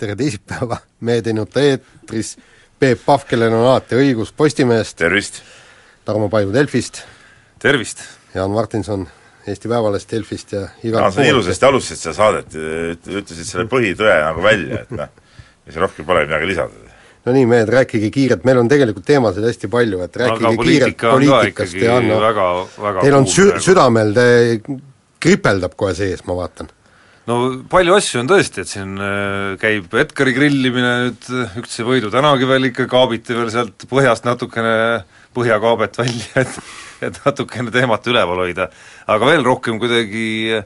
Tere teisipäeva, Mehed ei nuta eetris, Peep Pahv, kellel on alati õigus Postimehest, tervist! Tarmo Paju Delfist, tervist! Jaan Martinson Eesti Päevalehest, Delfist ja igalt Jaan, sa ilusasti alustasid seda saadet, ütlesid selle põhitõe nagu välja, et noh, ja siis rohkem pole midagi lisada. no nii, mehed, rääkige kiirelt, meil on tegelikult teemasid hästi palju, et rääkige aga kiirelt poliitikast ja no, väga teil on sü-, südamel, te kripeldab kohe sees, ma vaatan. No palju asju on tõesti, et siin äh, käib Edgari grillimine nüüd, üks see Võidu tänagi veel ikka kaabiti veel sealt põhjast natukene põhjakaabet välja, et et natukene teemat üleval hoida. aga veel rohkem kuidagi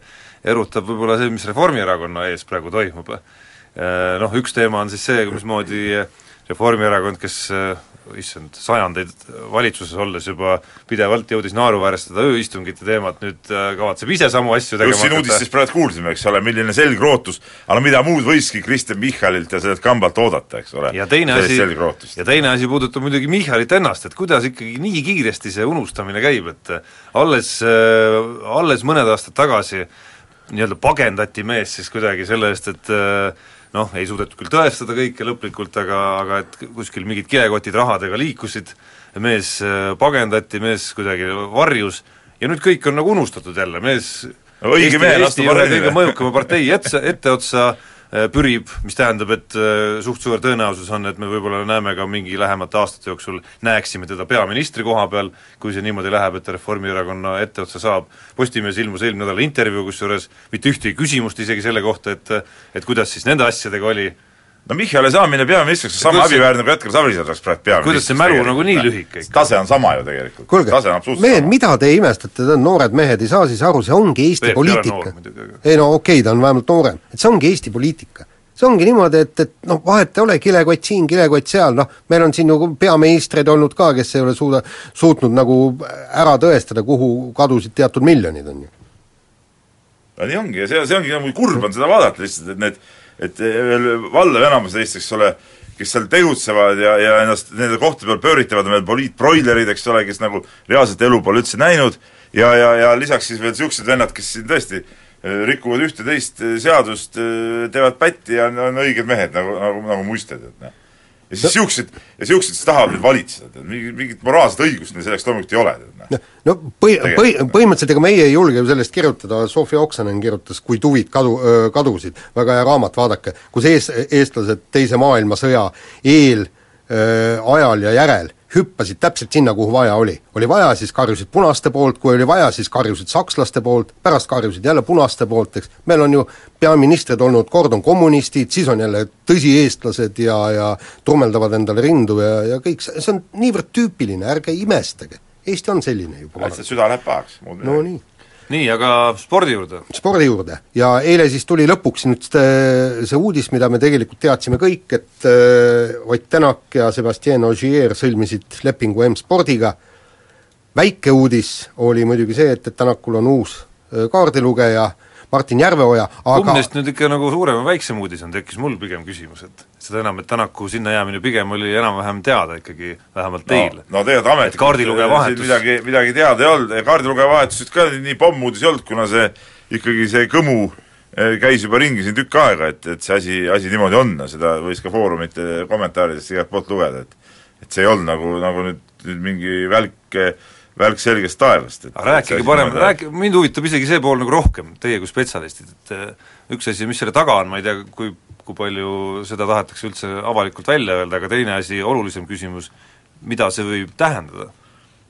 erutab võib-olla see, mis Reformierakonna ees praegu toimub. Äh, Noh, üks teema on siis see, mismoodi Reformierakond, kes äh, issand, sajandeid valitsuses olles juba pidevalt jõudis naeruväärestada ööistungite teemat, nüüd äh, kavatseb ise samu asju tegema just siin uudistes praegu kuulsime, eks ole, milline selgrootus, aga mida muud võiski Kristen Michalilt ja sellelt kambalt oodata, eks ole. ja teine asi, selgrootust. ja teine asi puudutab muidugi Michalit ennast, et kuidas ikkagi nii kiiresti see unustamine käib, et alles, alles mõned aastad tagasi nii-öelda pagendati mees siis kuidagi selle eest, et noh, ei suudetud küll tõestada kõike lõplikult, aga, aga et kuskil mingid kilekotid rahadega liikusid, mees äh, pagendati, mees kuidagi varjus ja nüüd kõik on nagu unustatud jälle, mees õige lasta ühe paremini. kõige mõjukama partei etse, etteotsa äh, pürib, mis tähendab, et äh, suht suur tõenäosus on, et me võib-olla näeme ka mingi lähemate aastate jooksul, näeksime teda peaministri koha peal, kui see niimoodi läheb, et ta Reformierakonna etteotsa saab. Postimehes ilmus eelmine nädal intervjuu, kusjuures mitte ühtegi küsimust isegi selle kohta, et et kuidas siis nende asjadega oli, no Michali saamine peaministriks on sama häbiväärne, kui Edgar Savisaar saaks praegu peaministriks. kuidas see mälu nagu nii lühike ikka? tase on sama ju tegelikult. kuulge tase on absoluutselt mehed, mida te imestate, noored mehed, ei saa siis aru, see ongi Eesti Peep poliitika ei no okei okay,, ta on vähemalt noorem, et see ongi Eesti poliitika. see ongi niimoodi, et, et noh, vahet ei ole, kilekott siin, kilekott seal, noh, meil on siin ju peaministreid olnud ka, kes ei ole suuda, suutnud nagu ära tõestada, kuhu kadusid teatud miljonid, on ju. no nii ongi ja see, see ongi nagu kurb on seda vaadata lihtsalt, et need, et veel valdav enamus neist, eks ole, kes seal tegutsevad ja, ja ennast nende kohtade peal pööritavad, on veel poliitbroilerid, eks ole, kes nagu reaalset elu pole üldse näinud, ja, ja, ja lisaks siis veel niisugused vennad, kes siin tõesti eh, rikuvad ühte-teist eh, seadust, eh, teevad pätti ja on õiged mehed, nagu, nagu, nagu muisted, et noh. Ja siis niisugused, ja niisugused siis tahavad nüüd valitseda, tead, mingit, mingit moraalset õigust neil selleks loomulikult ei ole, tead no põhi, põhi, põhimõtteliselt ega meie ei julge ju sellest kirjutada, Sofi Oksanen kirjutas Kui tuvid kadu, kadusid, väga hea raamat, vaadake, kus ees, eestlased Teise maailmasõja eel, ajal ja järel hüppasid täpselt sinna, kuhu vaja oli. oli vaja, siis karjusid punaste poolt, kui oli vaja, siis karjusid sakslaste poolt, pärast karjusid jälle punaste poolt, eks, meil on ju peaministrid olnud, kord on kommunistid, siis on jälle tõsieestlased ja, ja turmeldavad endale rindu ja, ja kõik see, see on niivõrd tüüpiline, ärge imestage. Eesti on selline juba lihtsalt süda läheb pahaks. no nii nii, aga spordi juurde. spordi juurde. Ja eile siis tuli lõpuks nüüd see, uudis, mida me tegelikult teadsime kõik, et äh, Ott Tänak ja Sebastian Ogier sõlmisid lepingu M-spordiga, väike uudis oli muidugi see, et, et Tänakul on uus äh, kaardilugeja, Martin Järveoja, kumb aga neist nüüd ikka nagu suurem või väiksem uudis on, tekkis mul pigem küsimus, et seda enam, et Tänaku sinna jäämine pigem oli enam-vähem teada ikkagi, vähemalt teil no, no tegelikult ametlikult Et kaardilugeja vahetus- midagi, midagi teada ei olnud, kaardilugeja vahetusest ka nii pommuudis ei olnud, kuna see ikkagi see kõmu eh, käis juba ringi siin tükk aega, et, et see asi, asi niimoodi on, seda võis ka foorumite kommentaaridest igalt poolt lugeda, et et see ei olnud nagu, nagu nüüd, nüüd mingi välk, välk selgest taevast. rääkige parem, rääkige, mind huvitab isegi see pool nagu rohkem, teie kui spetsialistid, et eh, üks asi, mis selle taga on, ma ei tea, kui, kui palju seda tahetakse üldse avalikult välja öelda, aga teine asi, olulisem küsimus, mida see võib tähendada?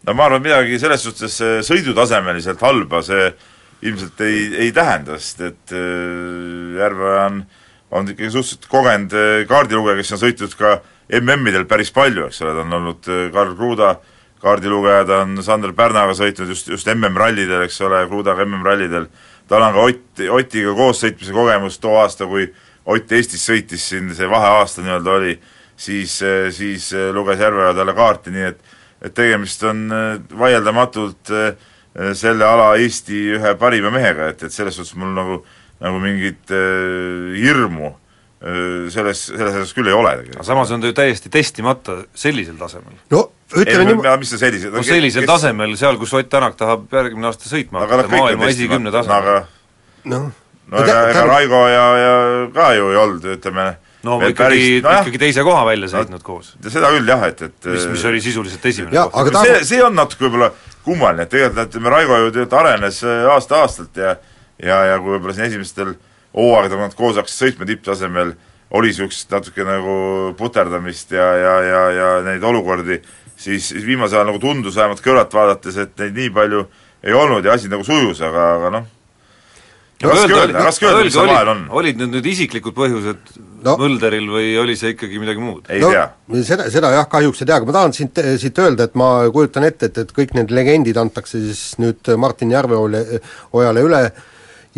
no ma arvan, midagi selles suhtes eh, sõidutasemeliselt halba see ilmselt ei, ei tähenda, sest et äh, Järveoja on, on ikkagi suhteliselt kogenud äh, kaardilugeja, kes on sõitnud ka MM-idel päris palju, eks ole, ta on olnud äh, Karl Kruda kaardilugeja, ta on Sander Pärnaga sõitnud just, just MM-rallidel, eks ole, Krudaga MM-rallidel, tal on ka Ott, Otiga koos sõitmise kogemus too aasta, kui Ott Eestis sõitis siin, see vaheaasta nii-öelda oli, siis, siis luges Järveoja talle kaarti, nii et et tegemist on vaieldamatult selle ala Eesti ühe parima mehega, et, et selles suhtes mul nagu, nagu mingit hirmu äh, selles, selles osas küll ei ole tegelikult. aga samas on ta ju täiesti testimata sellisel tasemel. no ütleme niimoodi mis see sellised no sellisel kes... tasemel, seal, kus Ott Tänak tahab järgmine aasta sõitma hakata, maailma esikümne tasemel. aga noh, no ega, ega Raigo ja, ja ka ju ei olnud, ütleme no ikkagi päris, no, ikkagi teise koha välja sõitnud no, koos. seda küll jah, et, et mis, mis oli sisuliselt esimene ja, koht. see, see on natuke võib-olla kummaline, et tegelikult ütleme, Raigo ju tegelikult arenes äh, aasta-aastalt ja ja, ja kui võib-olla siin esimestel hooaegadel, kui nad koos hakkasid sõitma tipptasemel, oli niisugust natuke nagu puterdamist ja, ja, ja, ja neid olukordi, siis, siis viimasel ajal nagu tundus vähemalt kõrvalt vaadates, et neid nii palju ei olnud ja asi nagu sujus, aga, aga noh, raske öelda, raske öelda, mis seal vahel on. olid need nüüd isiklikud põhjused no. Mölderil või oli see ikkagi midagi muud? ei no, tea. seda, seda jah, kahjuks ei tea, aga ma tahan siit, siit öelda, et ma kujutan ette, et, et kõik need legendid antakse siis nüüd Martin Järveojale, Ojale üle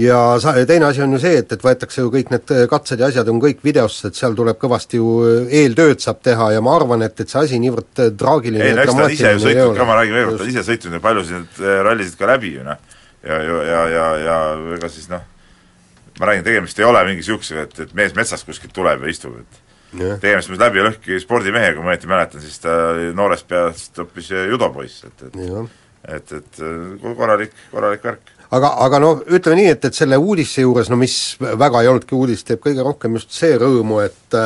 ja sa-, teine asi on ju see, et, et võetakse ju kõik need katsed ja asjad on kõik videosse, et seal tuleb kõvasti ju eeltööd saab teha ja ma arvan, et, et see asi niivõrd traagiline ei no eks ta ise ju sõitnud ka, ma räägin veel kord, ta on ise sõitnud ja paljusid rallisid ka läbi ju noh ja, ja, ja, ja, ja ega siis noh, ma räägin, tegemist ei ole mingi niisugusega, et, et mees metsast kuskilt tuleb ja istub, et yeah. tegemist on läbi ja lõhki spordimehega, kui ma õieti mäletan, siis ta noorest peast hoopis judopoiss, et, et yeah. et, et korralik, korralik värk aga, aga no ütleme nii, et, et selle uudise juures, no mis väga ei olnudki uudis, teeb kõige rohkem just see rõõmu, et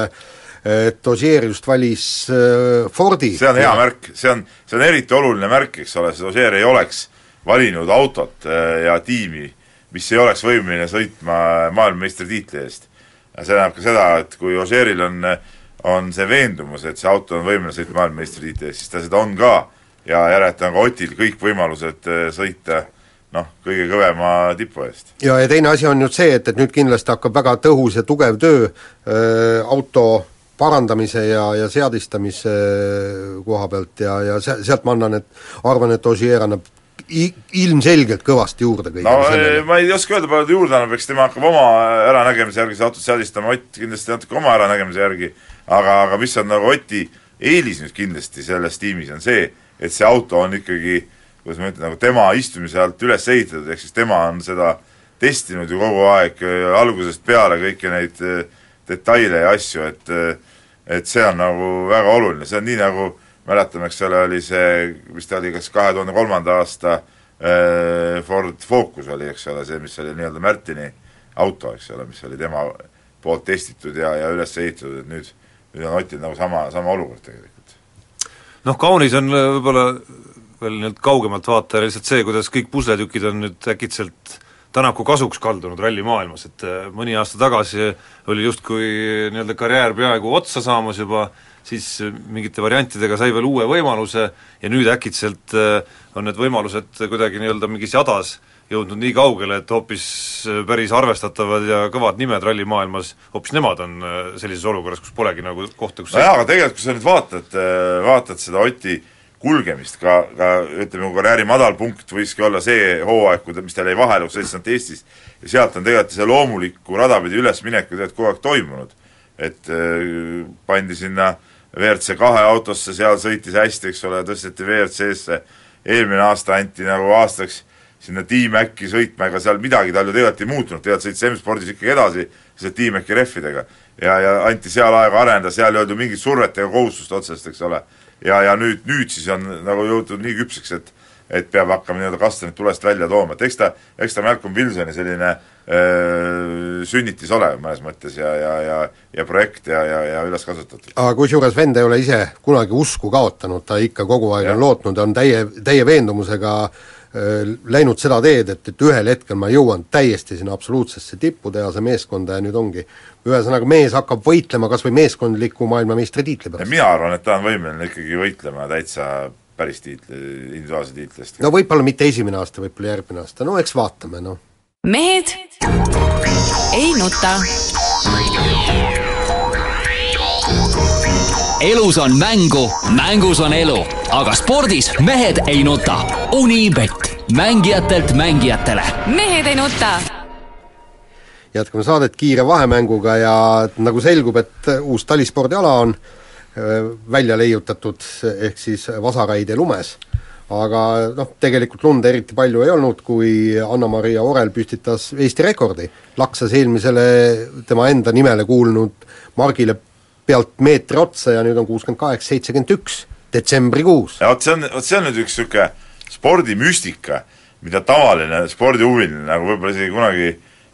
et Ogier just valis äh, Fordi. see on hea märk, see on, see on eriti oluline märk, eks ole, sest Ogier ei oleks valinud autot äh, ja tiimi, mis ei oleks võimeline sõitma maailmameistritiitli eest. see tähendab ka seda, et kui Ožeeril on, on see veendumus, et see auto on võimeline sõitma maailmameistritiitli eest, siis ta seda on ka ja järelikult on ka Otil kõik võimalused äh, sõita noh, kõige kõvema tipu eest. ja, ja teine asi on nüüd see, et, et nüüd kindlasti hakkab väga tõhus ja tugev töö äh, auto parandamise ja, ja seadistamise koha pealt ja, ja se-, sealt ma annan, et arvan, et Ogier annab ilmselgelt kõvasti juurde kõigele no sellele. ma ei oska öelda, palju ta juurde annab, eks tema hakkab oma äranägemise järgi seda autot seadistama, Ott kindlasti natuke oma äranägemise järgi, aga, aga mis on nagu Oti eelis nüüd kindlasti selles tiimis, on see, et see auto on ikkagi kuidas ma ütlen, nagu tema istumise alt üles ehitatud, ehk siis tema on seda testinud ju kogu aeg algusest peale, kõiki neid eh, detaile ja asju, et eh, et see on nagu väga oluline, see on nii, nagu mäletame, eks ole, oli see, mis ta oli, kas kahe tuhande kolmanda aasta äh, Ford Focus oli, eks ole, see, mis oli nii-öelda Märtini auto, eks ole, mis oli tema poolt testitud ja, ja üles ehitatud, et nüüd, nüüd on Otil nagu sama, sama olukord tegelikult. noh, kaunis on äh, võib-olla veel nii-öelda kaugemalt vaata lihtsalt see, kuidas kõik pusletükid on nüüd äkitselt Tänaku kasuks kaldunud rallimaailmas, et äh, mõni aasta tagasi oli justkui nii-öelda karjäär peaaegu otsa saamas juba, siis mingite variantidega sai veel uue võimaluse ja nüüd äkitselt äh, on need võimalused kuidagi nii-öelda mingis jadas jõudnud nii kaugele, et hoopis äh, päris arvestatavad ja kõvad nimed rallimaailmas, hoopis nemad on äh, sellises olukorras, kus polegi nagu kohta, kus nojah, aga tegelikult kui sa nüüd vaatad, vaatad seda Oti kulgemist, ka, ka ütleme, karjääri madalpunkt võiski olla see hooaeg, kui ta, mis tal jäi vahele, kui sõitsid Eestis, ja sealt on tegelikult see loomuliku rada pidi ülesminek ju tegelikult kogu aeg toimunud. et äh, pandi sinna WRC kahe autosse, seal sõitis hästi, eks ole, tõsteti WRC-sse, eelmine aasta anti nagu aastaks sinna Team Äkki sõitma, ega seal midagi tal ju tegelikult ei muutunud, tegelikult sõitis M-spordis ikkagi edasi selle Team Äkki rehvidega. ja, ja anti seal aega areneda, seal ei olnud ju mingit survet ega kohustust otsest, eks ole. Ja, ja nüüd, nüüd siis on nagu jõutud nii küpseks, et et peab hakkama nii-öelda kastanid tulest välja tooma, et eks ta, eks ta Malcolm Wilsoni selline öö, sünnitis ole mõnes mõttes ja, ja, ja ja projekt ja, ja, ja üles kasvatatud. aga kusjuures vend ei ole ise kunagi usku kaotanud, ta ikka kogu aeg ja. on lootnud, on täie, täie veendumusega öö, läinud seda teed, et, et ühel hetkel ma jõuan täiesti sinna absoluutsesse tippu, teha see meeskonda ja nüüd ongi ühesõnaga, mees hakkab võitlema kas või meeskondliku maailmameistritiitli pärast. mina arvan, et ta on võimeline ikkagi võitlema täitsa päris tiitli, individuaalse tiitli eest. no võib-olla mitte esimene aasta, võib-olla järgmine aasta, no eks vaatame, noh. mehed ei nuta. Elus on mängu, mängus on elu, aga spordis mehed ei nuta. Unibet, mängijatelt mängijatele. mehed ei nuta jätkame saadet kiire vahemänguga ja nagu selgub, et uus talispordiala on välja leiutatud, ehk siis Vasaraide lumes. aga noh, tegelikult lund eriti palju ei olnud, kui Anna-Maria Orel püstitas Eesti rekordi, laksas eelmisele tema enda nimele kuulnud margile pealt meetri otsa ja nüüd on kuuskümmend kaheksa, seitsekümmend üks, detsembrikuus. vot see on, vot see on nüüd üks niisugune spordimüstika, mida tavaline spordihuviline nagu võib-olla isegi kunagi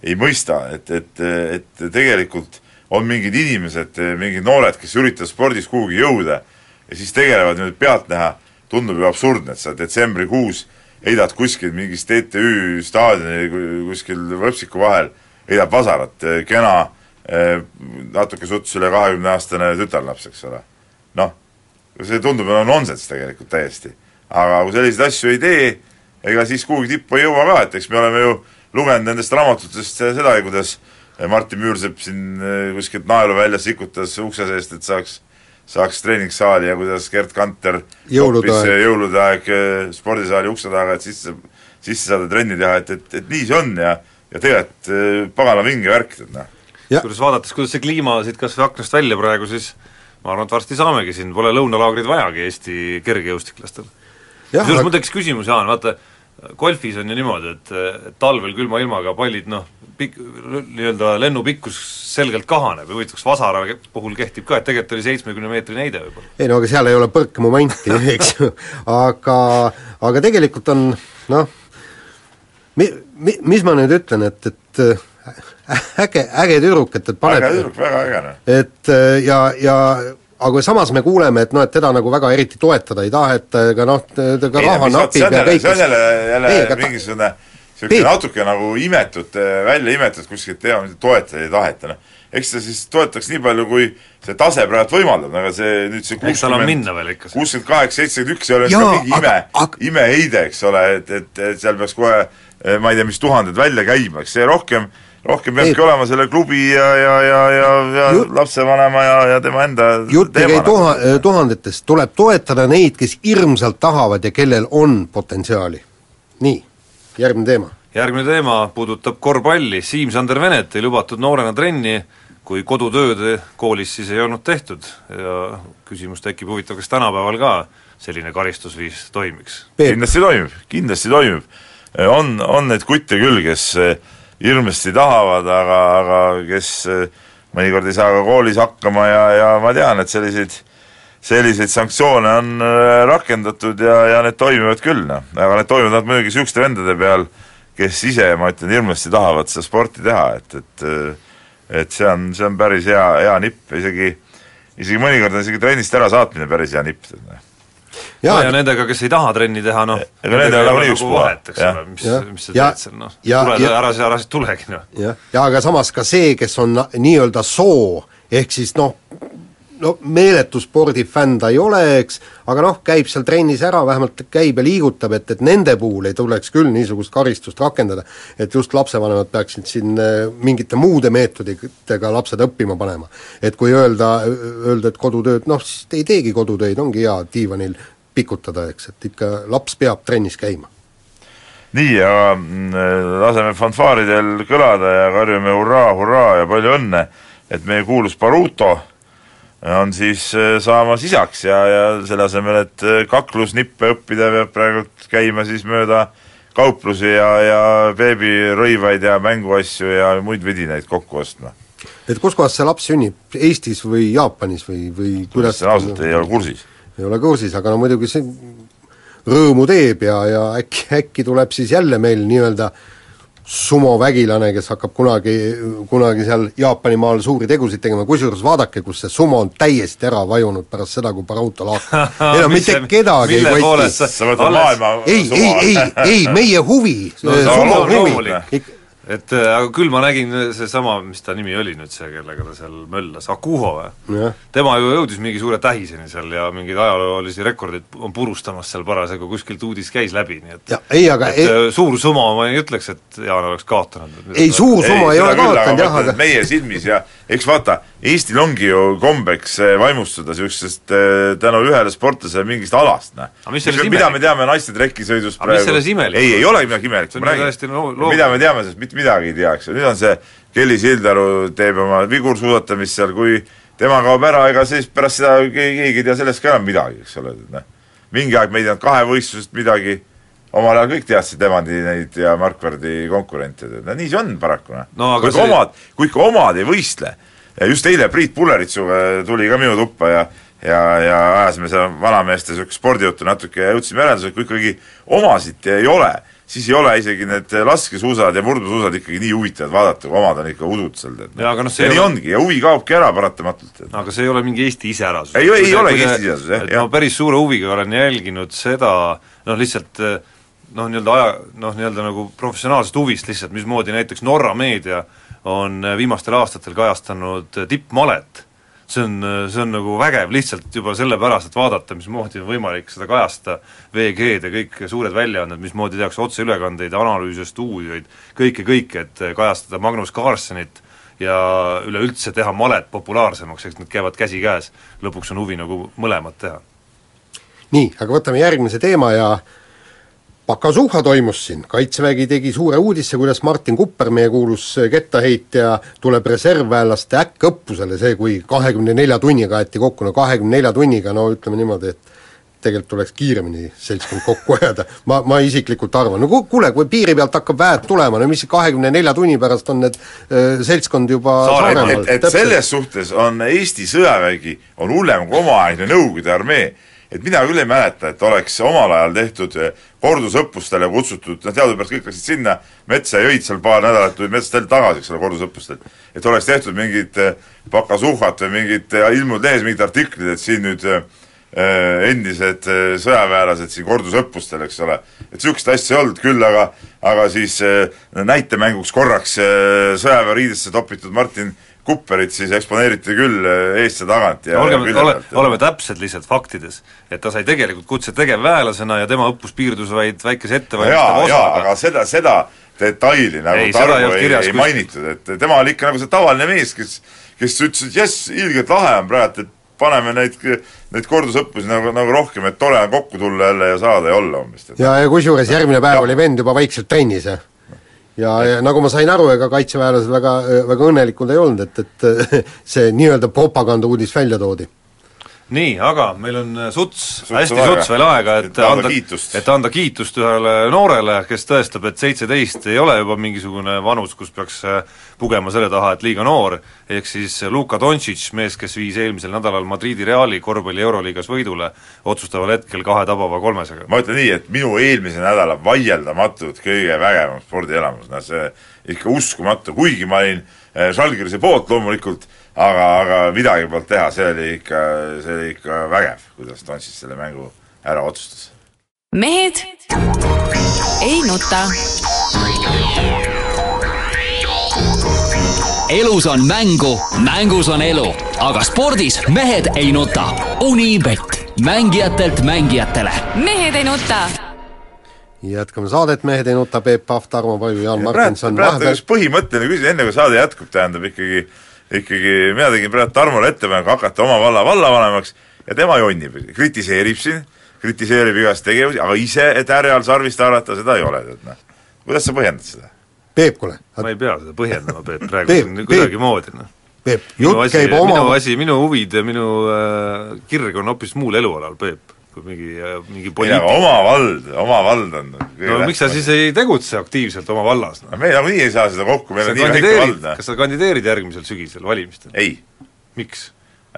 ei mõista, et, et, et tegelikult on mingid inimesed, mingid noored, kes üritavad spordis kuhugi jõuda ja siis tegelevad nüüd pealtnäha, tundub ju absurdne, et sa detsembrikuus heidad kuskil mingis TTÜ staadionil kuskil võpsiku vahel, heidab vasarat, kena natuke suts üle kahekümne aastane tütarlaps, eks ole. noh, see tundub no nonsenss tegelikult täiesti. aga kui selliseid asju ei tee, ega siis kuhugi tippu ei jõua ka, et eks me oleme ju lugenud nendest raamatutest sedagi, kuidas Martin Müürsepp siin eh, kuskilt naeluväljas sikutas ukse seest, et saaks saaks treeningsaali ja kuidas Gerd Kanter jõulude aeg, jõulude aeg eh, spordisaali ukse taga, et sisse, sisse saada trenni teha, et, et, et nii see on ja ja tegelikult pagana vinge värk, tead noh. Kusjuures vaadates, kuidas see kliima siit kas või aknast välja praegu, siis ma arvan, et varsti saamegi siin, pole lõunalaagrid vajagi Eesti kergejõustiklastel. kusjuures mul tekkis küsimus, Jaan, vaata, golfis on ju niimoodi, et, talvel külma ilmaga pallid noh, pik-, nii-öelda lennu pikkus selgelt kahaneb ja huvitav, kas Vasara puhul kehtib ka, et tegelikult oli seitsmekümne meetrine heide võib-olla? ei no aga seal ei ole põrkemomenti, eks ju, aga, aga tegelikult on noh, mi-, mi-, mis ma nüüd ütlen, et, et äge, äge tüdruk, et, et paneb äge tüdruk, väga äge noh. et ja, ja aga samas me kuuleme, et noh, et teda nagu väga eriti toetada ei taheta, ega noh, ka raha napib ja kõik see on jälle, jälle ei, mingisugune niisugune natuke nagu imetud, välja imetud kuskilt teha, mida toetada ei taheta, noh. eks ta siis toetaks nii palju, kui see tase praegu võimaldab, aga see nüüd see kuuskümmend, kuuskümmend kaheksa, seitsekümmend üks ei ole ka mingi ime, imeheide, eks ole, et, et, et seal peaks kohe ma ei tea, mis tuhanded välja käima, eks see rohkem äh, rohkem peabki olema selle klubi ja, ja, ja, ja, ja Jut... lapsevanema ja, ja tema enda jutt ei käi tuha-, tuhandetest, tuleb toetada neid, kes hirmsalt tahavad ja kellel on potentsiaali. nii, järgmine teema. järgmine teema puudutab korvpalli, Siim-Sander Venet ei lubatud noorena trenni, kui kodutööd koolis siis ei olnud tehtud ja küsimus tekib, huvitav, kas tänapäeval ka selline karistusviis toimiks? kindlasti toimib, kindlasti toimib. on, on neid kutte küll, kes hirmsasti tahavad, aga, aga kes eh, mõnikord ei saa ka koolis hakkama ja, ja ma tean, et selliseid selliseid sanktsioone on eh, rakendatud ja, ja need toimivad küll, noh. aga need toimivad muidugi niisuguste vendade peal, kes ise, ma ütlen, hirmsasti tahavad seda sporti teha, et, et eh, et see on, see on päris hea, hea nipp, isegi isegi mõnikord on isegi trennist ärasaatmine päris hea nipp, noh ja, no, ja nendega, kes ei taha trenni teha, noh ega nendel on nagunii ükspuha. eks ole, mis, mis sa teed seal, noh, tule, ära, ära siis tulegi, noh. jah, ja aga samas ka see, kes on nii-öelda soo, ehk siis noh, no meeletu spordifänn ta ei ole, eks, aga noh, käib seal trennis ära, vähemalt käib ja liigutab, et, et nende puhul ei tuleks küll niisugust karistust rakendada, et just lapsevanemad peaksid siin äh, mingite muude meetoditega lapsed õppima panema. et kui öelda, öelda, et kodutööd, noh siis ei teegi kodutöid, ongi hea diivanil pikutada, eks, et ikka laps peab trennis käima. nii, aga mm, laseme fanfaaridel kõlada ja karjume hurraa, hurraa ja palju õnne, et meie kuulus Baruto on siis äh, saamas isaks ja, ja selle asemel, et äh, kaklusnippe õppida, peab praegu käima siis mööda kauplusi ja, ja beebirõivaid ja mänguasju ja muid vidinaid kokku ostma. et kus kohas see laps sünnib, Eestis või Jaapanis või, või kuidas? Ausalt ei ole kursis. Ei ole kursis, aga no muidugi see rõõmu teeb ja, ja äkki, äkki tuleb siis jälle meil nii-öelda sumovägilane, kes hakkab kunagi, kunagi seal Jaapanimaal suuri tegusid tegema, kusjuures vaadake, kus see sumo on täiesti ära vajunud pärast seda, kui Barauto lahkus. enam mitte kedagi ei koti. sa mõtled maailma ei, ei, ei, ei, meie huvi no,, sumo huvi, et äh, aga küll ma nägin äh, seesama, mis ta nimi oli nüüd see, kellega ta seal möllas, Akuho või? tema ju jõudis mingi suure tähiseni seal ja mingeid ajaloolisi rekordeid on purustamas seal parasjagu, kuskilt uudis käis läbi, nii et ja, ei, aga et ei, äh, suur summa ma ei ütleks, et Jaan oleks kaotanud. ei, suur summa ei, ei ole kaotanud jah, aga meie silmis ja eks vaata, Eestil ongi ju kombeks vaimustuda niisugusest tänu ühele sportlasele mingist alast, noh. mida me teame naiste trekisõidust praegu? ei, ei olegi midagi imelikku, ma räägin, mida me teame sellest, mitte midagi ei tea, eks ju, nüüd on see Kelly Sildaru teeb oma vigursuusatamist seal, kui tema kaob ära, ega siis pärast seda keegi, ei tea sellest ka enam midagi, eks ole, et noh. mingi aeg me ei teadnud kahevõistlusest midagi, omal ajal kõik teadsid Evandi neid ja Markvardi konkurente, no nii see on paraku noh No aga kui ikka see- omad, kui ikka omad ei võistle, ja just eile Priit Pulleritsuga tuli ka minu tuppa ja ja, ja ajasime seal vanameeste niisugust spordijuttu natuke ja jõudsime järeldusele, et kui ikkagi omasid ei ole, siis ei ole isegi need laskesuusad ja murdusuusad ikkagi nii huvitavad vaadata, kui omad on ikka. Jaa, aga noh, see ja nii ole- ongi ja huvi kaobki ära paratamatult, et aga see ei ole mingi Eesti iseärasus. Ei, ei olegi see- Eesti iseärasus, jah, et jah. ma päris suure huviga olen jälginud seda noh, lihtsalt noh, nii-öelda aja, noh, nii-öelda nagu professionaalsest huvist lihtsalt, mismoodi näiteks Norra meedia on viimastel aastatel kajastanud tippmalet. See on, see on nagu vägev lihtsalt juba sellepärast, et vaadata, mismoodi on võimalik seda kajastada, VG-d ja kõik suured väljaanded, mismoodi tehakse otseülekandeid, analüüse, stuudioid, kõike, kõike, et kajastada Magnus Carlsenit ja üleüldse teha malet populaarsemaks, eks need käivad käsikäes. lõpuks on huvi nagu mõlemat teha. nii, aga võtame järgmise teema ja Pakasuha toimus siin, Kaitsevägi tegi suure uudisse, kuidas Martin Kupper, meie kuulus kettaheitja, tuleb reservväelaste äkkõppusele, see kui kahekümne nelja tunniga aeti kokku, no kahekümne nelja tunniga, no ütleme niimoodi, et tegelikult tuleks kiiremini seltskond kokku ajada, ma, ma isiklikult arvan, no ku-, kuule, kui piiri pealt hakkab väed tulema, no mis kahekümne nelja tunni pärast on need öö, seltskond juba Saaremaal. et, et selles suhtes on Eesti sõjavägi, on hullem kui omaaegne Nõukogude armee. Et mina küll ei mäleta, et oleks omal ajal tehtud eh, kordusõppustele kutsutud, noh teadupärast kõik läksid sinna metsa ja jõid seal paar nädalat, tulid metsast jälle tagasi, eks ole, kordusõppustelt. et oleks tehtud mingit eh, pakasuhat või mingit, ilmunud lehes mingid artiklid, et siin nüüd eh, eh, endised eh, sõjaväelased siin kordusõppustel, eks ole. et niisugust asja ei olnud küll, aga aga siis eh, näitemänguks korraks eh, sõjaväeriidesse topitud Martin Kupperit siis eksponeeriti küll eh, eest ja tagant ja olgeme, ole, oleme täpsed lihtsalt faktides, et ta sai tegelikult kutse tegevväelasena ja tema õppus piirdus vaid väikese ettevalmistava jaa, osaga. aga seda, seda detaili nagu Ei, Tarmo ei, ei kuskil. mainitud, et tema oli ikka nagu see tavaline mees, kes kes ütles, et jess, ilgelt lahe on praegu, et paneme neid, neid kordusõppusi nagu, nagu rohkem, et tore on kokku tulla jälle ja saada ja olla umbes. ja, ja kusjuures järgmine päev oli vend juba vaikselt trennis ja ja, ja nagu ma sain aru, ega kaitseväelased väga, väga õnnelikud ei olnud, et, et see nii-öelda propagandauudis välja toodi. Nii, aga meil on äh, suts, hästi aega. suts veel aega, et Et anda kiitust. et anda kiitust ühele noorele, kes tõestab, et seitseteist ei ole juba mingisugune vanus, kus peaks äh, pugema selle taha, et liiga noor, ehk siis Luka Doncic, mees, kes viis eelmisel nädalal Madridi Reali korvpalli Euroliigas võidule, otsustaval hetkel kahe tabava kolmesega. ma ütlen nii, et minu eelmise nädala vaieldamatult kõige vägevam spordielamus, noh see ikka uskumatu, kuigi ma olin Žalgirise poolt loomulikult, aga, aga midagi polnud teha, see oli ikka, see oli ikka vägev, kuidas Doncic selle mängu ära otsustas. mehed ei nuta. elus on mängu, mängus on elu, aga spordis mehed ei nuta. Unibet, mängijatelt mängijatele mehed ei nuta. jätkame saadet, Mehed ei nuta, Peep Pahv, Tarmo Paju, Jaan Martinson, praegu üks põhimõtteline küsimus, enne kui saade jätkub, tähendab ikkagi, ikkagi mina tegin praegu Tarmole ettepaneku hakata oma valla vallavanemaks ja tema jonnib, kritiseerib siin, kritiseerib igast tegevusi, aga ise, et härjal sarvist haarata, seda ei ole, tead noh. kuidas sa põhjendad seda? Peep, kuule, ma ei pea seda põhjendama, Peep, praegu Peep, siin Peep. kuidagimoodi, noh. Peep, minu jutt käib minu oma asi, minu huvid ja minu äh, kirg on hoopis muul elualal, Peep, kui mingi äh,, mingi ei, aga poliitik. oma vald, oma vald on no miks sa siis ei tegutse aktiivselt oma vallas, noh? no me nagunii ei saa seda kokku, meil on nii väike vald,, noh. kas sa kandideerid järgmisel sügisel valimistel? ei, miks?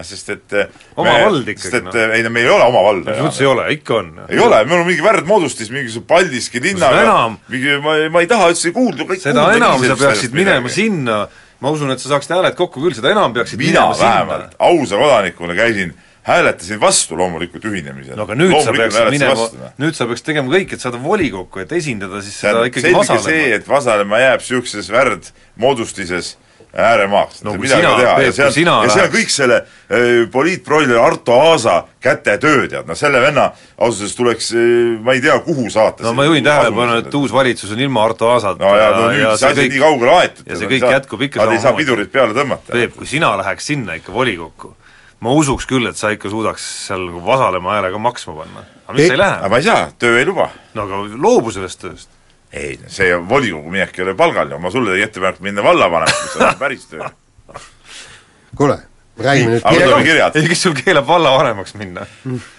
sest et eh, Oma me, vald ikkagi, sest et noh. eh, ei no meil ei ole oma valda. selles mõttes ei ole, ikka on. ei ole, meil on mingi värdmoodustis, mingisugune Paldiski linnaga enam- mingi, ma, ma ei taha üldse kuulda, kõik seda enam sa peaksid minema midagi. sinna, ma usun, et sa saaksid hääled kokku küll, seda enam peaksid mina vähemalt ausa kodanikuna käisin, hääletasin vastu loomulikult ühinemisele. no aga nüüd sa peaksid minema noh., nüüd sa peaks tegema kõik, et saada volikokku, et esindada siis seda tähendab, ikkagi selge see, et Vasalemma jääb niisuguses värdmoodustises ääremaaks No kui midagi sina, teha. Peep, ja see on, kui sina ja läheks- kõik selle äh, poliitproiler Arto Aasa kätetöö, tead, no selle venna ausalt öeldes tuleks äh, ma ei tea, kuhu saata. no ma juhin tähelepanu, et uus valitsus on ilma Arto Aasata no ja no nüüd see asi on nii kaugele aetud. ja see kõik jätkub ikka Nad ei saa pidurit peale tõmmata. Peep, kui sina läheks sinna ikka volikokku, ma usuks küll, et sa ikka suudaks seal nagu Vasalemma hääle ka maksma panna. aga miks Ei- sa ei aga lähe? ma ei saa, töö ei luba. no aga loobu sellest tööst. ei, see volikogu minek ei ole palgal ju, ma sulle tegin ettepaneku minna vallavanemaks, see on päris töö. kuule, räägime nüüd aga kirja- kirjad. ei, kes sul keelab vallavanemaks minna?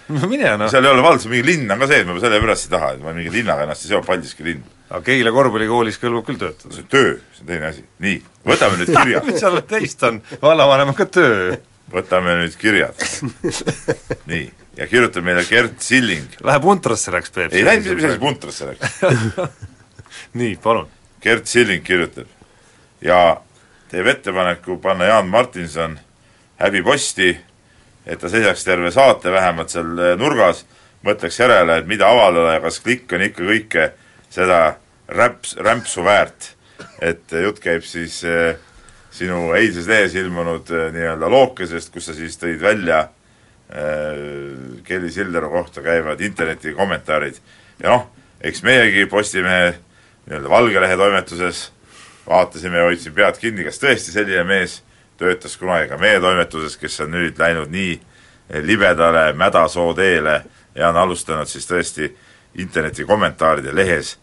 mine noh, seal ei ole vald, mingi linn on ka sees, ma sellepärast ei taha, et ma mingi linnaga ennast ei seo, Paldiski linn. aga Keila korvpallikoolis kõlbab küll töötada. see on töö, see on teine asi. nii, võtame nüüd kirjad, mis seal teist on, vallavanem on ka töö. Võtame nüüd kirjad. nii, ja kirjutab meile Gert Silling. Läheb Untrasse läks Peep. ei läinud, mis asi puntrasse läks. nii, palun. Gert Silling kirjutab ja teeb ettepaneku panna Jaan Martinson häbiposti, et ta seisaks terve saate vähemalt seal eh, nurgas, mõtleks järele, et mida avaldada ja kas klikk on ikka kõike seda räps, rämpsu väärt. et eh, jutt käib siis eh, sinu eilses lehes ilmunud eh, nii-öelda lookesest, kus sa siis tõid välja eh, Kelly Sildaru kohta käivad interneti kommentaarid. Ja noh, eks meiegi Postimehe nii-öelda Valge Lehe toimetuses vaatasime ja hoidsime pead kinni, kas tõesti selline mees töötas kunagi ka meie toimetuses, kes on nüüd läinud nii libedale mädasoo teele ja on alustanud siis tõesti interneti kommentaaride lehes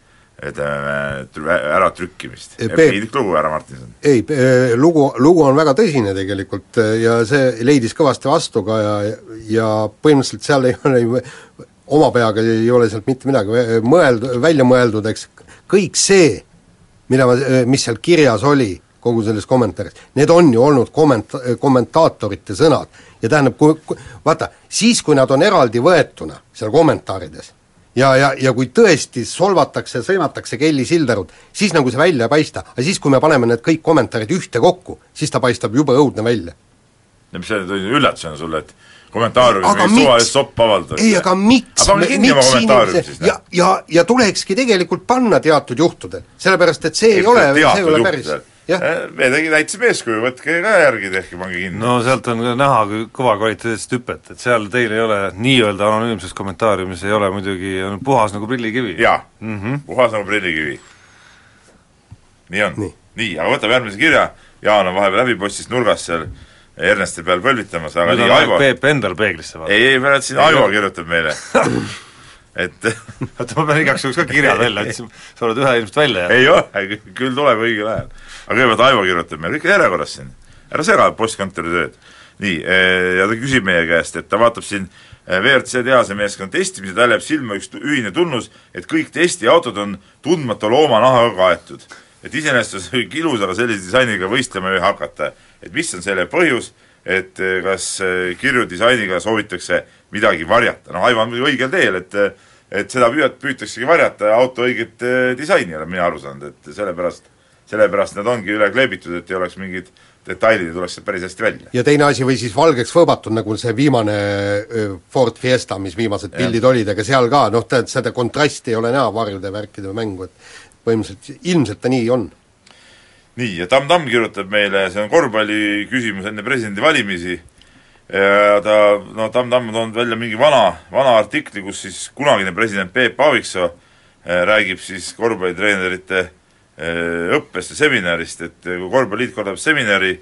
ütleme trü- äratrükkimist. Piinlik lugu, härra Martinson. ei, lugu, lugu on väga tõsine tegelikult eh, ja see leidis kõvasti vastu ka ja, ja põhimõtteliselt seal ei ole ju oma peaga ei ole sealt mitte midagi mõeld-, välja mõeldud, eks kõik see, mida ma, mis seal kirjas oli, kogu selles kommentaaris, need on ju olnud komment-, kommentaatorite sõnad. ja tähendab, kui, kui vaata, siis kui nad on eraldi võetuna seal kommentaarides ja, ja, ja kui tõesti solvatakse, sõimatakse Kelly Sildarut, siis nagu see välja ei paista, aga siis, kui me paneme need kõik kommentaarid ühte kokku, siis ta paistab jube õudne välja. ja mis see tuli üllatusena sulle, et kommentaariumis Aga mingit miks? suvalist soppa avaldada? ei, aga miks, miks kommentaariumi inimese ja, ja, ja tulekski tegelikult panna teatud juhtudel, sellepärast et see ei, ei ole, see ei ole päris, jah, me tegi, näitasime eeskuju, võtke ka järgi, tehke, pange kinni no.. sealt on ka näha kui kõva kvaliteetset hüpet, et seal teil ei ole nii-öelda anonüümses kommentaariumis ei ole muidugi, on puhas nagu prillikivi. jaa mm, Mhm. -hmm. puhas nagu prillikivi. nii on Nii., nii, aga võtame järgmise kirja, Jaan on vahepeal häbipostis nurgas seal Ernesti peal põlvitamas, aga nüüd nii Aivo, Peep endal peeglisse vaadata. ei, ei, ma rääkisin, Aivo kirjutab meile, et oota, ma pean igaks juhuks ka kirjad välja otsima, sa oled ühe ilmselt välja ei jäänud. ole, küll tuleb õigel ajal. Aga kõigepealt Aivo kirjutab meile, kõik järjekorras siin, ära sega postkontori tööd. nii, ja ta küsib meie käest, et ta vaatab siin eh, WRC tehasemeeskonna testimise, tal jääb silma üks ühine tunnus, et kõik testiautod on tundmatu loomanahaga kaetud. et iseenesest on see kõik ilus, aga sellise disainiga võistlema ei hakata. et mis on selle põhjus, et eh, kas eh, kirju disainiga soovitakse midagi varjata, noh Aivo on muidugi õigel teel, et eh, et seda püüat-, püütaksegi varjata ja auto õiget eh, disaini olen mina aru saanud, et sellepärast, sellepärast nad ongi üle kleebitud, et ei oleks mingid detailid ei tuleks sealt päris hästi välja. ja teine asi, või siis valgeks võõbatud, nagu see viimane Ford Fiesta, mis viimased Jah. pildid olid, ega seal ka noh, tead, seda kontrasti ei ole näha varjude värkide mängu, et põhimõtteliselt ilmselt ta nii on. nii, ja Tamm Tamm kirjutab meile, see on korvpalli küsimus enne presidendivalimisi ja ta, no Tamm Tamm on toonud välja mingi vana, vana artikli, kus siis kunagine president Peep Aaviksoo eh, räägib siis korvpallitreenerite eh, õppest ja seminarist, et eh, kui korvpalliliit korraldab seminari,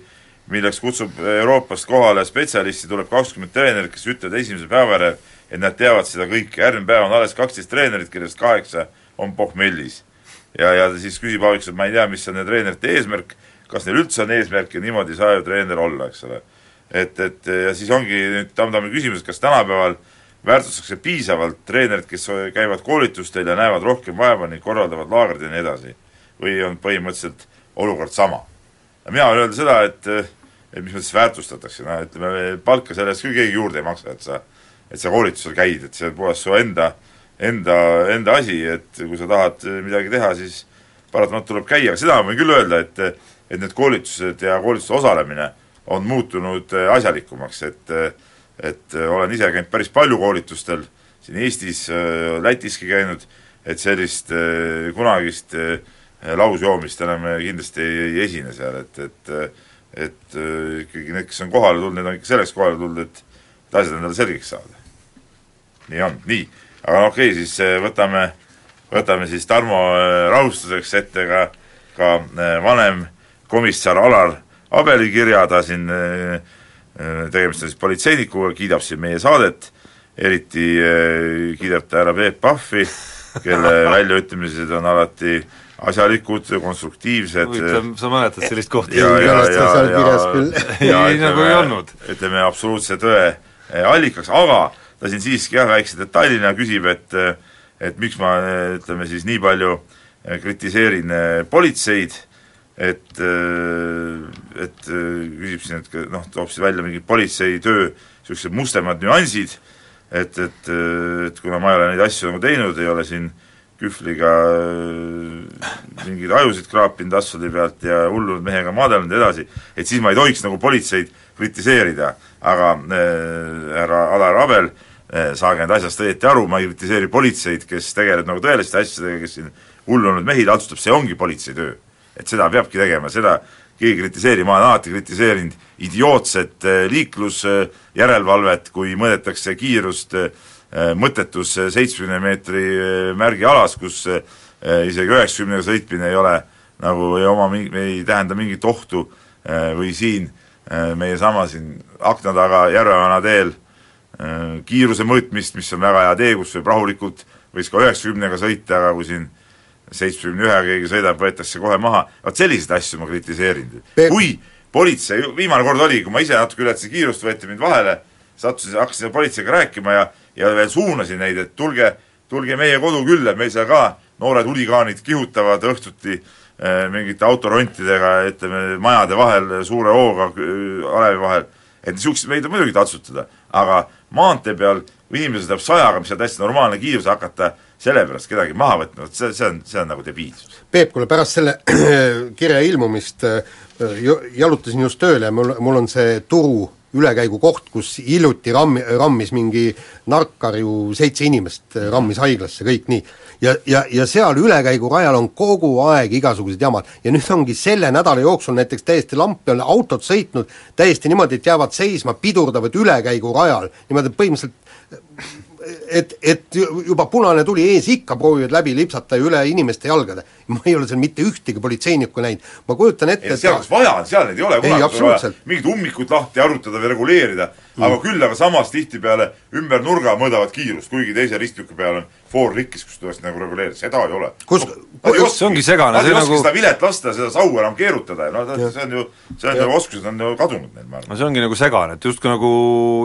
milleks kutsub Euroopast kohale spetsialisti, tuleb kakskümmend treenerit, kes ütlevad esimese päeva järel, et nad teavad seda kõike, järgmine päev on alles kaksteist treenerit, kellest kaheksa on pohmellis ja, ja siis küsib Aaviksoo, et ma ei tea, mis on treenerite eesmärk, kas neil üldse on eesmärk ja niimoodi ei saa ju treener olla, eks ole. et, et ja siis ongi nüüd Tamm-Tammi küsimus, kas tänapäeval väärtustatakse piisavalt treenerid, kes käivad koolitustel ja näevad rohkem vaeva ning korraldavad laagreid ja nii edasi. Või on põhimõtteliselt olukord sama. mina võin öelda seda, et et mis mõttes väärtustatakse, noh ütleme, palka selle eest küll keegi juurde ei maksa, et sa et sa koolitusel käid, et see on puhas su enda enda, enda asi, et kui sa tahad midagi teha, siis paratamatult tuleb käia, aga seda ma võin küll öelda, et et need koolitused ja koolitustel osalemine on muutunud asjalikumaks, et et olen ise käinud päris palju koolitustel siin Eestis, Lätiski käinud, et sellist kunagist äh, lausjoomist enam kindlasti ei, ei esine seal, et, et et äh, ikkagi need, kes on kohale tulnud, need on ikka selleks kohale tulnud, et et asjad endale selgeks saada. nii on, nii. Aga no okei okay,, siis eh, võtame, võtame siis Tarmo eh, rahustuseks ette ka, ka eh, vanem komissar Alar Abeli kirja, ta siin, tegemist on siis politseinikuga, kiidab siin meie saadet, eriti eh, kiidab ta härra Peep Pahvi kelle väljaütlemised on alati asjalikud, konstruktiivsed huvitav, sa mäletad sellist kohta? ja, ja, ja, ja ja Ei, nagu ei olnud. ütleme absoluutse tõe eh, allikaks, aga ta siin siiski jah, väikse detailina küsib, et et miks ma eh, ütleme siis nii palju eh, kritiseerin eh, politseid, et, eh, et eh, küsib siin, et noh, toob siis välja mingid politsei töö niisugused mustemad nüansid, et, et, eh, et kuna ma ei ole neid asju nagu teinud, ei ole siin kühvliga äh, mingeid ajusid kraapinud asfaldi pealt ja hullunud mehega maadelnud ja edasi, et siis ma ei tohiks nagu politseid kritiseerida, aga äh, härra Alar Abel äh,, saage nüüd asjast õieti aru, ma ei kritiseeri politseid, kes tegeleb nagu tõeliste asjadega, kes siin hullunud mehi taltsutab, see ongi politsei töö. et seda peabki tegema, seda keegi ei kritiseeri, ma olen alati kritiseerinud idiootset äh, liiklusjärelevalvet, kui mõõdetakse kiirust äh, mõttetus seitsmekümne meetri äh, märgi alas, kus äh, isegi üheksakümnega sõitmine ei ole nagu ei oma ei tähenda mingit ohtu äh, või siin äh, meie sama siin akna taga Järvevana teel äh, kiiruse mõõtmist, mis on väga hea tee, kus võib rahulikult, võiks ka üheksakümnega sõita, aga kui siin seitsmekümne ühega keegi sõidab, võetakse kohe maha, vot selliseid asju ma kritiseerin. Kui politsei, viimane kord oli, kui ma ise natuke ületasin kiirust, võeti mind vahele, sattusin, hakkasin politseiga rääkima ja ja veel suunasin neid, et tulge, tulge meie kodu külla, meil seal ka noored huligaanid kihutavad õhtuti eh, mingite autorontidega, ütleme, majade vahel suure hooga eh, alevi vahel, et niisuguseid meid on muidugi tatsutada, aga maantee peal, kui inimene sõidab sajaga, mis on täiesti normaalne kiirus, hakata selle pärast kedagi maha võtma, vot see, see on, see on nagu debiilsus. Peep, kuule pärast selle kirja ilmumist ju- jalutasin just tööle ja mul, mul on see Turu ülekäigukoht, kus hiljuti rammi, rammis mingi narkkarju seitse inimest, äh, rammis haiglasse, kõik nii. ja, ja, ja seal ülekäigurajal on kogu aeg igasugused jamad ja nüüd ongi selle nädala jooksul näiteks täiesti lampi all autod sõitnud täiesti niimoodi, et jäävad seisma, pidurdavad ülekäigurajal, niimoodi põhimõtteliselt et, et ju- juba punane tuli ees, ikka proovivad läbi lipsata üle inimeste jalgade. Ma ei ole seal mitte ühtegi politseinikku näinud, ma kujutan ette, ei seal, kus vaja on, seal neid ei ole kunagi vaja mingit ummikut lahti arutada või reguleerida. Mm., aga küll aga samas tihtipeale ümber nurga mõõdavad kiirust, kuigi teise ristmiku peal on foor rikkis, kus tuleks nagu reguleerida, seda ei ole. Kus- ei kus- see ongi segane, see nagu- seda vilet lasta, seda saua enam keerutada. Ja no ta- see on ju, see on ju, oskused on ju kadunud neil, ma arvan. no see ongi nagu segane, et justkui nagu,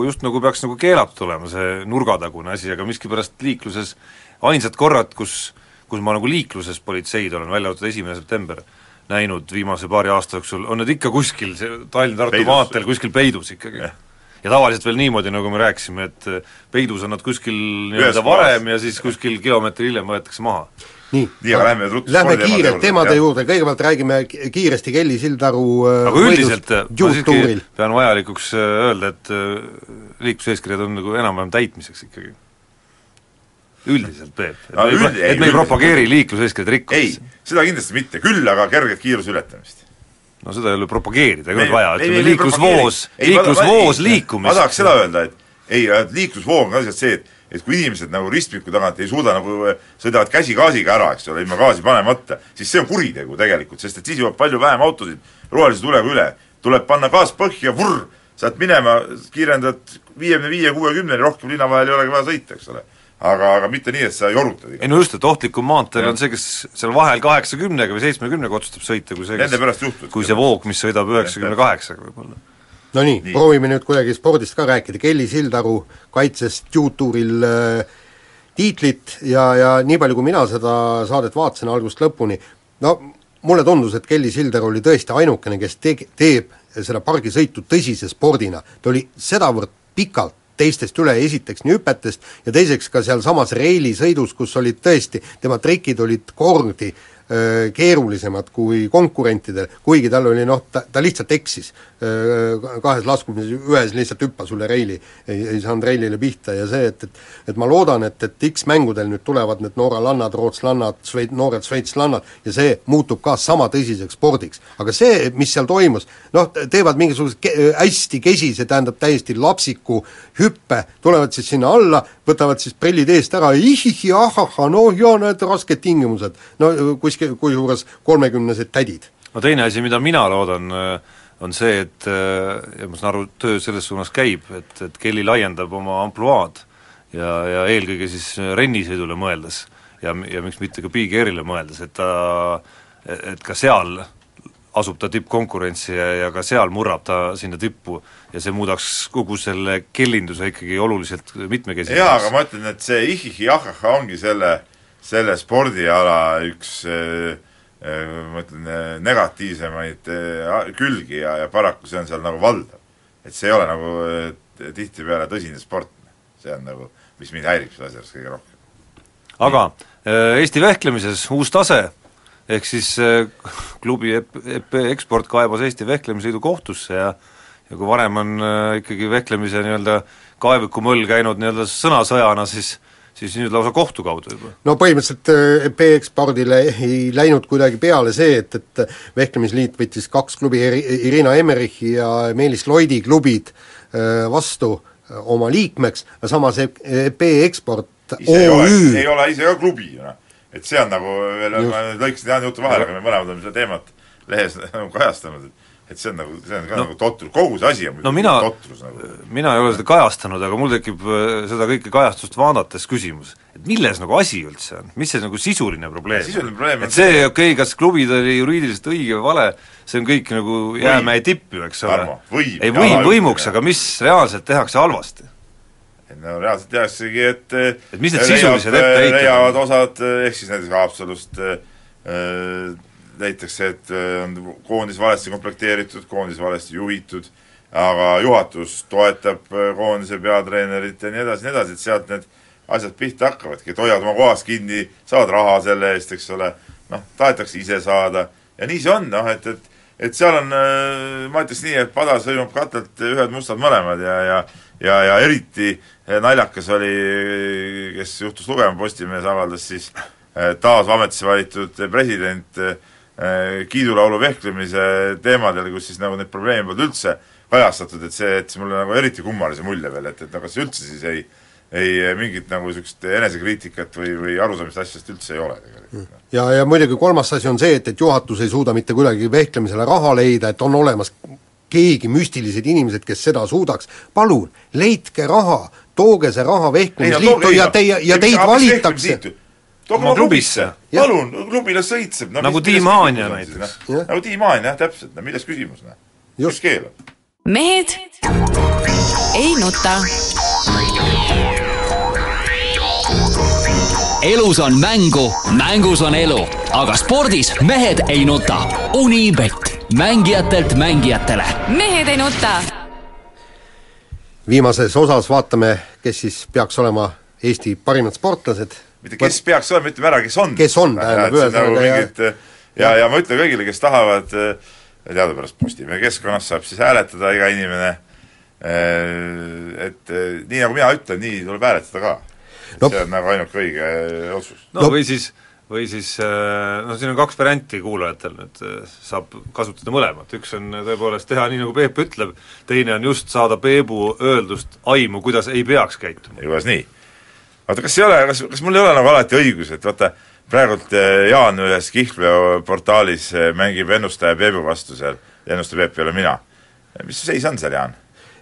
just nagu peaks nagu keelatud olema see nurgatagune asi, aga miskipärast liikluses ainsad korrad, kus, kus ma nagu liikluses politseid olen, välja arvatud esimene september, näinud viimase paari aasta jooksul, on nad ikka kuskil, see Tallinn-Tartu maanteel kuskil peidus ikkagi. Jah. ja tavaliselt veel niimoodi, nagu me rääkisime, et eh, peidus on nad kuskil nii-öelda varem ja siis kuskil kilomeetri hiljem võetakse maha. nii, Nii, aga lähme Lähme kiirelt teemade juurde, kõigepealt räägime ki- kiiresti Kelly Sildaru äh, aga üldiselt eh, ma siiski pean vajalikuks eh, öelda, et liikluseeskirjad on nagu enam-vähem täitmiseks ikkagi. Üldiselt, Peep, et No me ei, üld- pro- ei, et me ei propageeri liikluseeskirjade ei rikkumist., seda kindlasti mitte, küll aga kerget kiiruse ületamist. no seda ei ole propageerida, ei olnud vaja, ei, ütleme me ei liiklusvoos. Ei, liiklusvoos ei, liikumist. ma tahaks seda öelda, et ei, et liiklusvoog on asjad see, et et kui inimesed nagu ristmiku tagant ei suuda nagu äh, sõidavad käsi gaasiga ära, eks ole, ilma gaasi panemata, siis see on kuritegu tegelikult, sest et siis jõuab palju vähem autosid rohelise tulega üle. tuleb panna gaas põhja, vurr, saad minema, kiirendad viiekümne viie, kuuekümneni, rohkem linna vahel ei olegi vaja sõita, eks ole. Aga, aga mitte nii, et sa jorutad ei no just, et ohtlikum maanteel on see, kes seal vahel kaheksakümnega või seitsmekümnega otsustab sõita, kui see, Nende kes pärast juhtubki. kui see voog, mis sõidab üheksakümne kaheksaga võib-olla. no nii, Nii. proovime nüüd kuidagi spordist ka rääkida, Kelly Sildaru kaitses juutuuril äh, tiitlit ja, ja nii palju, kui mina seda saadet vaatasin algusest lõpuni, no mulle tundus, et Kelly Sildaru oli tõesti ainukene, kes teg-, teeb seda pargisõitu tõsise spordina, ta oli sedavõrd pikalt teistest üle, esiteks nii hüpetest ja teiseks ka sealsamas reilisõidus, kus olid tõesti, tema trikid olid kordi öö, keerulisemad kui konkurentidel, kuigi tal oli noh, ta, ta lihtsalt eksis öö, kahes laskumises, ühes lihtsalt hüppas üle reili, ei, ei saanud reilile pihta ja see, et, et et ma loodan, et, et X-mängudel nüüd tulevad need nooralannad, rootslannad, sveit-, noored šveitslannad ja see muutub ka sama tõsiseks spordiks. aga see, mis seal toimus, noh, teevad mingisuguse ke-, hästi kesise, tähendab täiesti lapsiku hüppe, tulevad siis sinna alla, võtavad siis prillid eest ära, ihihi, ahaha, no ja näed, rasked tingimused. no kuskil, kusjuures kolmekümnesed tädid. no teine asi, mida mina loodan, on see, et ja ma saan aru, töö selles suunas käib, et, et Kelly laiendab oma ampluaad ja, ja eelkõige siis rennisõidule mõeldes, ja, ja miks mitte ka Big Airile mõeldes, et ta, et ka seal asub ta tippkonkurentsi ja, ja ka seal murrab ta sinna tippu ja see muudaks kogu selle kellinduse ikkagi oluliselt mitmekesisemaks. jaa, aga ma ütlen, et see ihihi-ahhaha ongi selle, selle spordiala üks äh, äh, ma ütlen, äh, negatiivsemaid külgi ja, ja paraku see on seal nagu valdav. et see ei ole nagu tihtipeale tõsine sport. see on nagu, mis mind häirib selles asjas kõige rohkem. aga Eesti vehklemises uus tase ehk siis klubi EP, Eksport kaebas Eesti Vehklemisliidu kohtusse ja ja kui varem on ikkagi vehklemise nii-öelda kaevikumõll käinud nii-öelda sõnasõjana, siis siis nüüd lausa kohtu kaudu juba. no põhimõtteliselt äh, EP Ekspordile ei läinud kuidagi peale see, et, et Vehklemisliit võttis kaks klubi, Irina Emmerichi ja Meelis Loidi klubid vastu oma liikmeks, samas EP Eksport ise OÜ ei ole, ei ole ise ka klubi noh et see on nagu veel, ma lõikasin Jaani jutu vahele, aga me mõlemad oleme seda teemat lehes nagu kajastanud, et et see on nagu, see on ka no, nagu totrus, kogu see asi on no mina, totrus nagu. mina ei ole seda kajastanud, aga mul tekib äh, seda kõike kajastust vaadates küsimus, et milles nagu asi üldse on, mis see nagu sisuline probleem sisuline probleem et see, okei okay,, kas klubid oli juriidiliselt õige või vale, see on kõik nagu jäämäe tipp ju, eks ole. ei, võim võimuks, aga mis reaalselt tehakse halvasti? Et no reaalselt tehaksegi, et et mis need sisulised etteheited leiavad osad, ehk siis näiteks Haapsalust äh, leitakse, et on koondis valesti komplekteeritud, koondis valesti juhitud, aga juhatus toetab koondise peatreenerit ja nii edasi, nii edasi, et sealt need asjad pihta hakkavadki, et hoiavad oma kohast kinni, saavad raha selle eest, eks ole, noh, tahetakse ise saada. Ja nii see on, noh, et, et et seal on, ma ütleks nii, et pada sõimab katelt ühed mustad mõlemad ja, ja ja, ja eriti naljakas oli, kes juhtus lugema, Postimehes avaldas siis taas ametisse valitud president kiidulaulu vehklemise teemadel, kus siis nagu neid probleeme polnud üldse kajastatud, et see jättis mulle nagu eriti kummalise mulje veel, et, et no kas üldse siis ei ei mingit nagu niisugust enesekriitikat või, või arusaamist asjast üldse ei ole tegelikult. Mm. ja, ja muidugi kolmas asi on see, et, et juhatus ei suuda mitte kuidagi vehklemisele raha leida, et on olemas keegi, müstilised inimesed, kes seda suudaks, palun, leidke raha, tooge see raha vehklemisliitu ja teie, ja teid valitakse tooge oma klubisse, palun, klubi las sõitseb no,. nagu Tiim Haanja näiteks. nagu Tiim Haanja, jah, täpselt, no milles küsimus, noh. kes keelab? mehed ei nuta. elus on mängu, mängus on elu, aga spordis mehed ei nuta. Unibet mängijatelt mängijatele. mehed ei nuta. viimases osas vaatame, kes siis peaks olema Eesti parimad sportlased. Mitte kes peaks olema, ütleme ära, kes on. kes on, tähendab ühesõnaga ja ja, ja, ja ma ütlen kõigile, kes tahavad äh, teadupärast Postimehe keskkonnas saab siis hääletada iga inimene, äh, et äh, nii nagu mina ütlen, nii tuleb hääletada ka. No, see on nagu ainuke õige otsus. no või siis või siis noh, siin on kaks varianti kuulajatel nüüd, saab kasutada mõlemat, üks on tõepoolest teha nii, nagu Peep ütleb, teine on just saada Peebu öeldust aimu, kuidas ei peaks käituma. kuidas nii? Vaata, kas ei ole, kas, kas mul ei ole nagu alati õigus, et vaata, praegult Jaan ühes kihlveoportaalis mängib ennustaja Peebu vastu seal, ennustaja Peep ei ole mina. mis seis on seal, Jaan?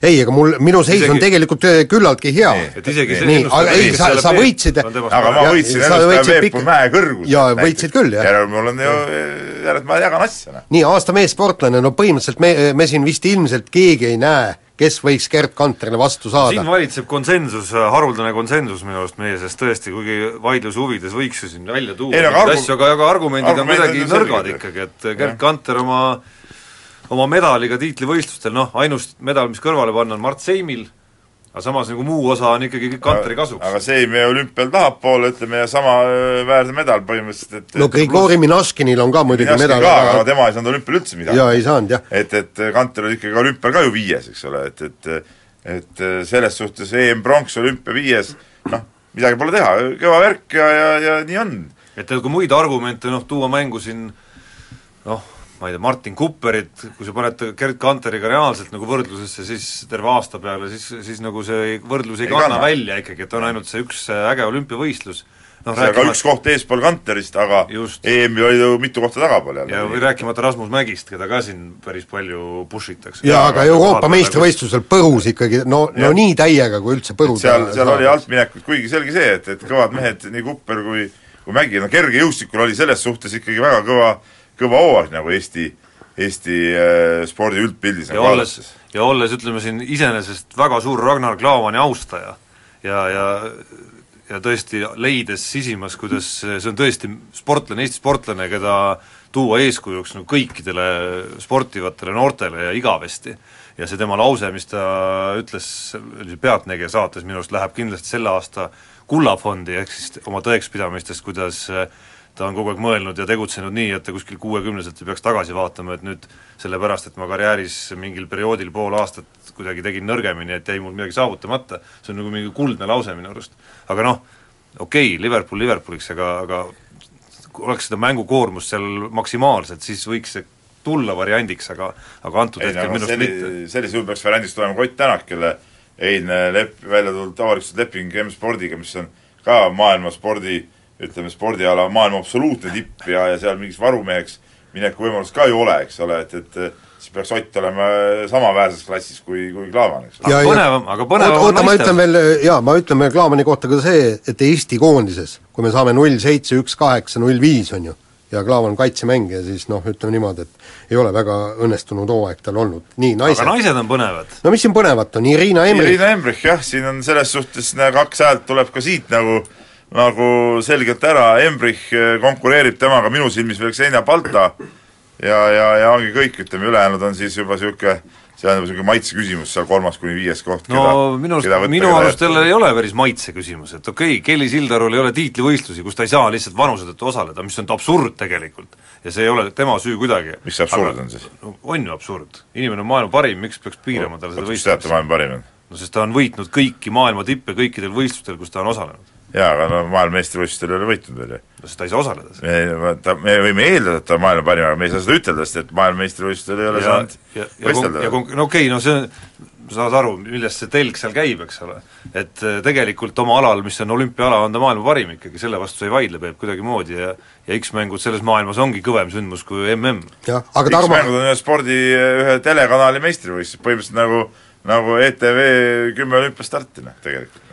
ei, ega mul, minu seis isegi... on tegelikult äh, küllaltki hea. et isegi see nii, aga ei, sa, sa võitsid aga ma võitsin ennustaja Peepu mäe kõrgust. jaa, võitsid küll, jah. järelikult mul on ju, järelikult ma jagan asja, noh. nii, aasta meessportlane, no põhimõtteliselt me, me siin vist ilmselt keegi ei näe, kes võiks Gerd Kanterile vastu saada. siin valitseb konsensus, haruldane konsensus minu arust meie seas tõesti, kuigi vaidluse huvides võiks ju siin välja tuua mingeid asju, aga, aga argumendid on kuidagi nõrgad ikkagi, et Gerd Kanter oma oma medaliga tiitlivõistlustel, noh, ainus medal, mis kõrvale panna, on Mart Seimil, aga samas nagu muu osa on ikkagi kõik Kanteri kasuks. aga Seim jäi olümpial tahapoole, ütleme, ja samaväärne medal põhimõtteliselt, et no Grigori Minaškinil on ka muidugi medal ka, aga tema ei saanud olümpial üldse midagi. jaa, ei saanud, jah. et, et Kanter oli ikkagi olümpial ka ju viies, eks ole, et, et et selles suhtes EM-pronks, olümpia viies, noh, midagi pole teha, kõva värk ja, ja, ja nii on. et kui muid argumente noh, tuua mängu siin noh, ma ei tea, Martin Kupperit, kui sa paned Gerd Kanteriga reaalselt nagu võrdlusesse, siis terve aasta peale, siis, siis nagu see võrdlus ei, ei kanna, kanna. välja ikkagi, et on ainult see üks äge olümpiavõistlus. Noh, see rääkima... ka üks koht eespool Kanterist, aga EM-il oli ju mitu kohta tagapool jälle. ja või rääkimata Rasmus Mägist, keda ka siin päris palju push itakse. jaa, aga Euroopa meistrivõistlusel põrus ikkagi no, no nii täiega, kui üldse põruda seal, seal oli altminekut, kuigi selge see, et, et kõvad mehed, nii Kupper kui kui mägi, no kergejõustikul oli selles suhtes ikkagi väga kõva, kõva hooaeg nagu Eesti, Eesti äh, spordi üldpildis ja nagu olles ja olles ütleme siin iseenesest väga suur Ragnar Klavani austaja ja, ja ja tõesti leides sisimas, kuidas see on tõesti sportlane, Eesti sportlane, keda tuua eeskujuks no kõikidele sportivatele noortele ja igavesti. ja see tema lause, mis ta ütles, Pealtnägija saates, minu arust läheb kindlasti selle aasta kullafondi, ehk siis oma tõekspidamistest, kuidas äh, ta on kogu aeg mõelnud ja tegutsenud nii, et ta kuskil kuuekümneselt ei peaks tagasi vaatama, et nüüd sellepärast, et ma karjääris mingil perioodil pool aastat kuidagi tegin nõrgemini, et jäi mul midagi saavutamata, see on nagu mingi kuldne lause minu arust. aga noh, okei okay,, Liverpool Liverpooliks, aga, aga oleks seda mängukoormust seal maksimaalselt, siis võiks see tulla variandiks, aga aga antud ei hetkel no minu arust mitte selli-, sellisel juhul peaks variandiks tulema Koit Tänak, kelle eilne lep-, välja tulnud avalikustatud leping M-spordiga, mis on ka maailma spordi, ütleme spordiala maailma absoluutne tipp ja, ja seal mingiks varumeheks mineku võimalust ka ei ole, eks ole, et, et siis peaks Ott olema samaväärses klassis kui, kui Klaavan, eks ole. Aga põnevam- aga põnevam oota, ma ütlen veel, jaa, ma ütlen veel Klaamani kohta ka see, et Eesti koondises, kui me saame null seitse, üks kaheksa, null viis, on ju, ja Klaavan kaitsemängija, siis noh, ütleme niimoodi, et ei ole väga õnnestunud hooaeg tal olnud. nii, aga naised, naised on põnevad. no mis siin põnevat on, Irina Emrich, Irina Embrich jah, siin on selles suhtes kaks häält tuleb ka siit nagu nagu selgelt ära, Embrich eh, konkureerib temaga minu silmis veel Xenia Balta ja, ja, ja ongi kõik, ütleme, ülejäänud on siis juba niisugune, see on juba niisugune maitse küsimus, seal kolmas kuni viies koht, no minu arust, minu arust jälle ei ole päris maitse küsimus, et okei okay,, Kelly Sildarul ei ole tiitlivõistlusi, kus ta ei saa lihtsalt vanuse tõttu osaleda, mis on absurd tegelikult. ja see ei ole tema süü kuidagi. Mis see absurd on siis? no on ju absurd. inimene on maailma parim, miks peaks piirama talle seda kust teate võistlust? maailma parim on? no sest ta on võitnud kõiki maailma tippe kõikidel võistlustel, kus ta on osalenud. Jaa, aga no maailmameistrivõistlustel ei ole võitnud veel ju. no sest ta ei saa osaleda me, ta, me võime eeldada, et ta on maailma parim, aga me ei saa seda ütelda, sest et maailmameistrivõistlustel ei ole ja, saanud ja, ja, kon- võistelda no okei okay,, no see saad aru, millest see telg seal käib, eks ole. et eh, tegelikult oma alal, mis on olümpiaala, on ta maailma parim ikkagi, selle vastu ei vaidle Peep kuidagimoodi ja ja X-mängud selles maailmas ongi kõvem sündmus kui MM. Tarmo, X-mängud on ühe spordi, ühe telekanali meistrivõistlused, põhimõtteliselt nagu nagu ETV kümme olümpiastarti, noh, tegelikult.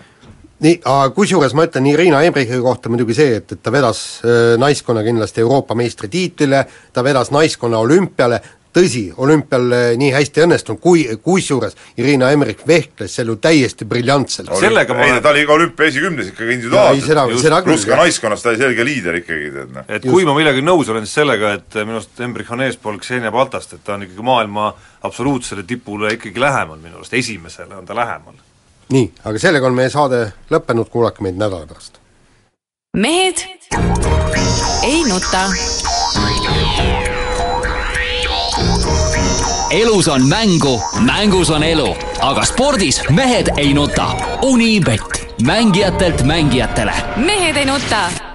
Nii, aga kusjuures ma ütlen Irina Embrichi kohta muidugi see, et, et ta vedas äh, naiskonna kindlasti Euroopa meistritiitlile, ta vedas naiskonna olümpiale, tõsi, olümpial äh, nii hästi õnnestunud, kui, kusjuures Irina Embrich vehkles seal ju täiesti briljantselt. Sellega ma ei olen- ta oli iga olümpia esikümnes ikkagi individuaalselt. seda- seda küll, pluss ka naiskonnas ta oli selge liider ikkagi, tead noh. et kui ma millegagi nõus olen, siis sellega, et minu arust Embrich on eespool Xenia Baltast, et ta on ikkagi maailma absoluutsele tipule ikkagi lähemal minu arust, esimesele on ta lähemal. Nii, aga sellega on meie saade lõppenud, kuulake meid nädala pärast. mehed ei nuta. elus on mängu, mängus on elu, aga spordis mehed ei nuta. Unibet, mängijatelt mängijatele mehed ei nuta